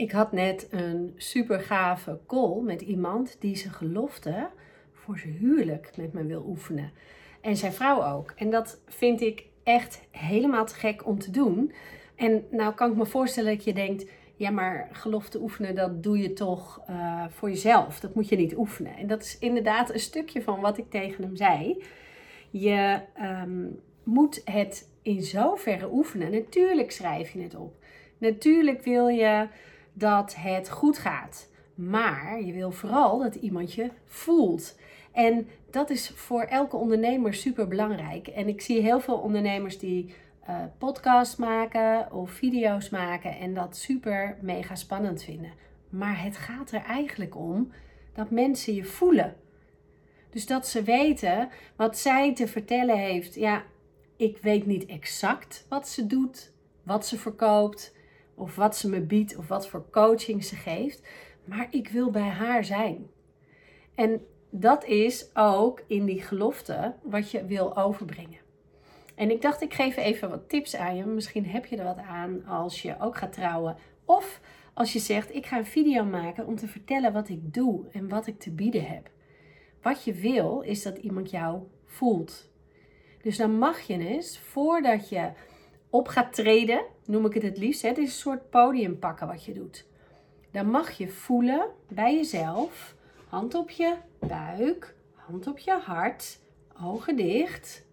Ik had net een super gave call met iemand die zijn gelofte voor zijn huwelijk met me wil oefenen. En zijn vrouw ook. En dat vind ik echt helemaal te gek om te doen. En nou kan ik me voorstellen dat je denkt, ja maar gelofte oefenen, dat doe je toch uh, voor jezelf. Dat moet je niet oefenen. En dat is inderdaad een stukje van wat ik tegen hem zei. Je um, moet het in zoverre oefenen. Natuurlijk schrijf je het op. Natuurlijk wil je dat het goed gaat. Maar je wil vooral dat iemand je voelt. En dat is voor elke ondernemer super belangrijk. En ik zie heel veel ondernemers die uh, podcasts maken of video's maken en dat super mega spannend vinden. Maar het gaat er eigenlijk om dat mensen je voelen. Dus dat ze weten wat zij te vertellen heeft. Ja, ik weet niet exact wat ze doet, wat ze verkoopt, of wat ze me biedt, of wat voor coaching ze geeft. Maar ik wil bij haar zijn. En dat is ook in die gelofte wat je wil overbrengen. En ik dacht, ik geef even wat tips aan je. Misschien heb je er wat aan als je ook gaat trouwen. Of als je zegt, ik ga een video maken om te vertellen wat ik doe en wat ik te bieden heb. Wat je wil is dat iemand jou voelt. Dus dan mag je eens, voordat je op gaat treden, noem ik het het liefst, het is een soort podium pakken wat je doet. Dan mag je voelen bij jezelf, hand op je buik, hand op je hart, ogen dicht.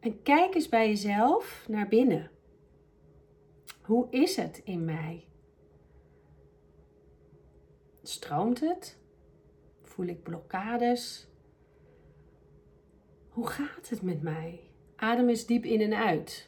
En kijk eens bij jezelf naar binnen. Hoe is het in mij? Stroomt het? Voel ik blokkades? Hoe gaat het met mij? Adem eens diep in en uit.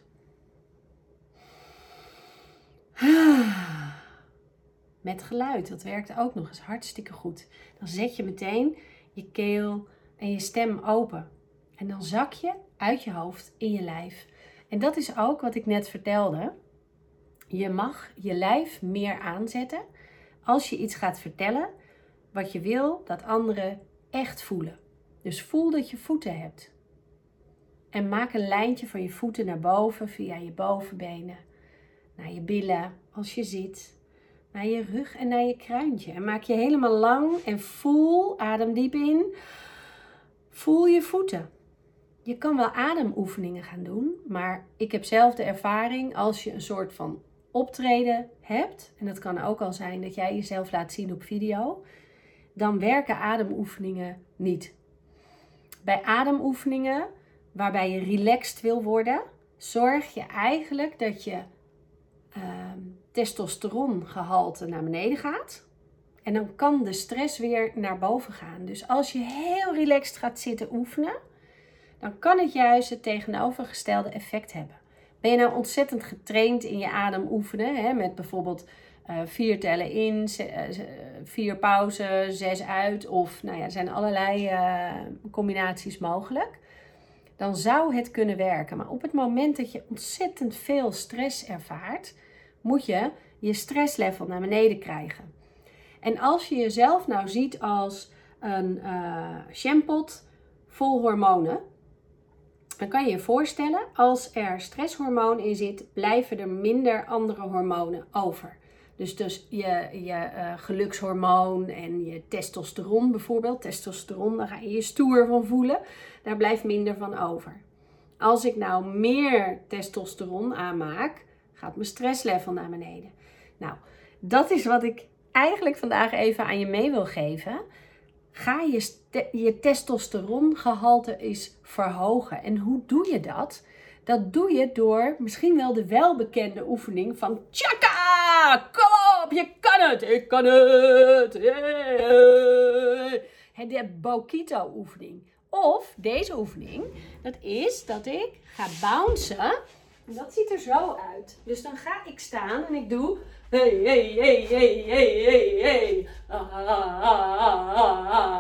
Met geluid, dat werkt ook nog eens hartstikke goed. Dan zet je meteen je keel en je stem open. En dan zak je uit je hoofd in je lijf. En dat is ook wat ik net vertelde. Je mag je lijf meer aanzetten als je iets gaat vertellen wat je wil dat anderen echt voelen. Dus voel dat je voeten hebt. En maak een lijntje van je voeten naar boven via je bovenbenen, naar je billen als je zit, naar je rug en naar je kruintje. En maak je helemaal lang en voel, adem diep in, voel je voeten. Je kan wel ademoefeningen gaan doen, maar ik heb zelf de ervaring als je een soort van optreden hebt, en dat kan ook al zijn dat jij jezelf laat zien op video, dan werken ademoefeningen niet. Bij ademoefeningen waarbij je relaxed wil worden, zorg je eigenlijk dat je uh, testosterongehalte naar beneden gaat. En dan kan de stress weer naar boven gaan. Dus als je heel relaxed gaat zitten oefenen, dan kan het juist het tegenovergestelde effect hebben. Ben je nou ontzettend getraind in je adem oefenen, hè, met bijvoorbeeld uh, vier tellen in, eh, vier pauze, zes uit, of nou ja, er zijn allerlei uh, combinaties mogelijk dan zou het kunnen werken. Maar op het moment dat je ontzettend veel stress ervaart, moet je je stresslevel naar beneden krijgen. En als je jezelf nou ziet als een uh, vol hormonen, dan kan je je voorstellen, als er stresshormoon in zit, blijven er minder andere hormonen over. Dus, dus je, je uh, gelukshormoon en je testosteron bijvoorbeeld. Testosteron, daar ga je je stoer van voelen. Daar blijft minder van over. Als ik nou meer testosteron aanmaak, gaat mijn stresslevel naar beneden. Nou, dat is wat ik eigenlijk vandaag even aan je mee wil geven. Ga je, je testosterongehalte eens verhogen. En hoe doe je dat? Dat doe je door misschien wel de welbekende oefening van Chaka! Kom op, je kan het! Ik kan het! De Bokito oefening. Of deze oefening, dat is dat ik ga bouncen. En dat ziet er zo uit. Dus dan ga ik staan en ik doe. Hey, hey, hey, hey, hey, hey, hey. Ah, ah,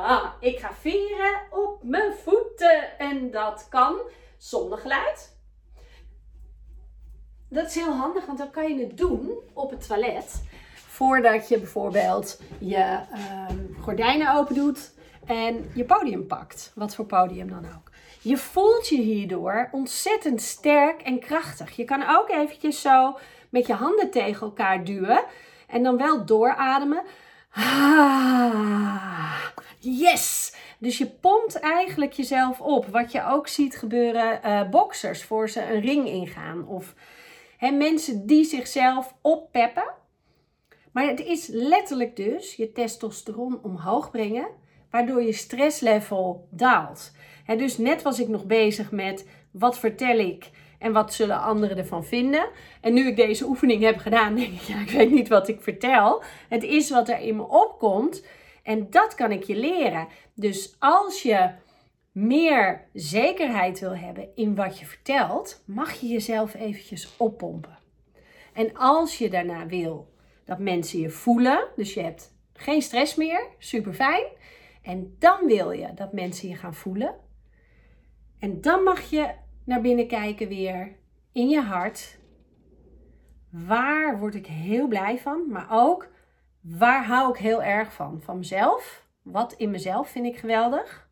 ah, Ik ga vieren op mijn voeten. En dat kan zonder geluid dat is heel handig, want dan kan je het doen op het toilet. Voordat je bijvoorbeeld je uh, gordijnen open doet en je podium pakt. Wat voor podium dan ook. Je voelt je hierdoor ontzettend sterk en krachtig. Je kan ook eventjes zo met je handen tegen elkaar duwen. En dan wel doorademen. Ah, yes! Dus je pompt eigenlijk jezelf op. Wat je ook ziet gebeuren, uh, boxers voor ze een ring ingaan. Of hè, mensen die zichzelf oppeppen. Maar het is letterlijk dus je testosteron omhoog brengen, waardoor je stresslevel daalt. Dus net was ik nog bezig met wat vertel ik en wat zullen anderen ervan vinden. En nu ik deze oefening heb gedaan, denk ik, ja, ik weet niet wat ik vertel. Het is wat er in me opkomt. En dat kan ik je leren. Dus als je meer zekerheid wil hebben in wat je vertelt, mag je jezelf eventjes oppompen. En als je daarna wil dat mensen je voelen, dus je hebt geen stress meer, super fijn. En dan wil je dat mensen je gaan voelen. En dan mag je naar binnen kijken weer in je hart. Waar word ik heel blij van, maar ook waar hou ik heel erg van? Van mezelf. Wat in mezelf vind ik geweldig?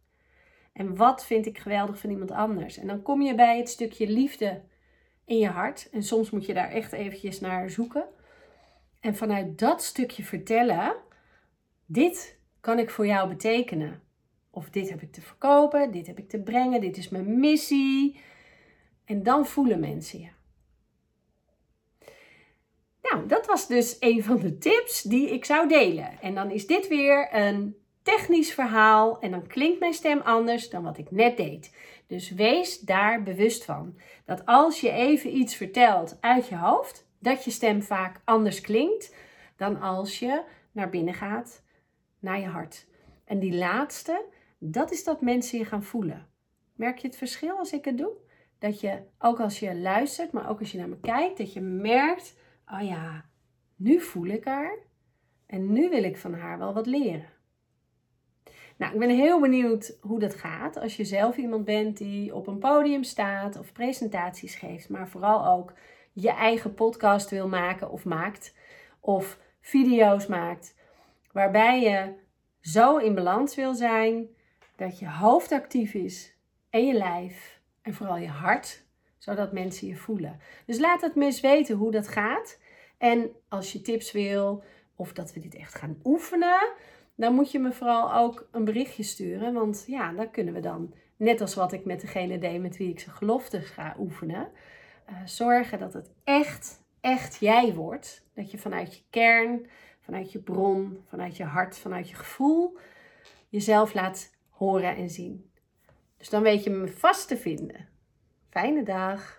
En wat vind ik geweldig van iemand anders? En dan kom je bij het stukje liefde in je hart. En soms moet je daar echt eventjes naar zoeken. En vanuit dat stukje vertellen, dit kan ik voor jou betekenen. Of dit heb ik te verkopen, dit heb ik te brengen, dit is mijn missie. En dan voelen mensen je. Nou, dat was dus een van de tips die ik zou delen. En dan is dit weer een technisch verhaal en dan klinkt mijn stem anders dan wat ik net deed. Dus wees daar bewust van. Dat als je even iets vertelt uit je hoofd, dat je stem vaak anders klinkt dan als je naar binnen gaat, naar je hart. En die laatste, dat is dat mensen je gaan voelen. Merk je het verschil als ik het doe? Dat je, ook als je luistert, maar ook als je naar me kijkt, dat je merkt, oh ja, nu voel ik haar en nu wil ik van haar wel wat leren. Nou, ik ben heel benieuwd hoe dat gaat als je zelf iemand bent die op een podium staat of presentaties geeft, maar vooral ook je eigen podcast wil maken of maakt of video's maakt, waarbij je zo in balans wil zijn dat je hoofd actief is en je lijf en vooral je hart, zodat mensen je voelen. Dus laat het me eens weten hoe dat gaat. En als je tips wil of dat we dit echt gaan oefenen, dan moet je me vooral ook een berichtje sturen. Want ja, dan kunnen we dan, net als wat ik met degene deed met wie ik ze geloftes ga oefenen, uh, zorgen dat het echt, echt jij wordt. Dat je vanuit je kern, vanuit je bron, vanuit je hart, vanuit je gevoel jezelf laat horen en zien. Dus dan weet je me vast te vinden. Fijne dag.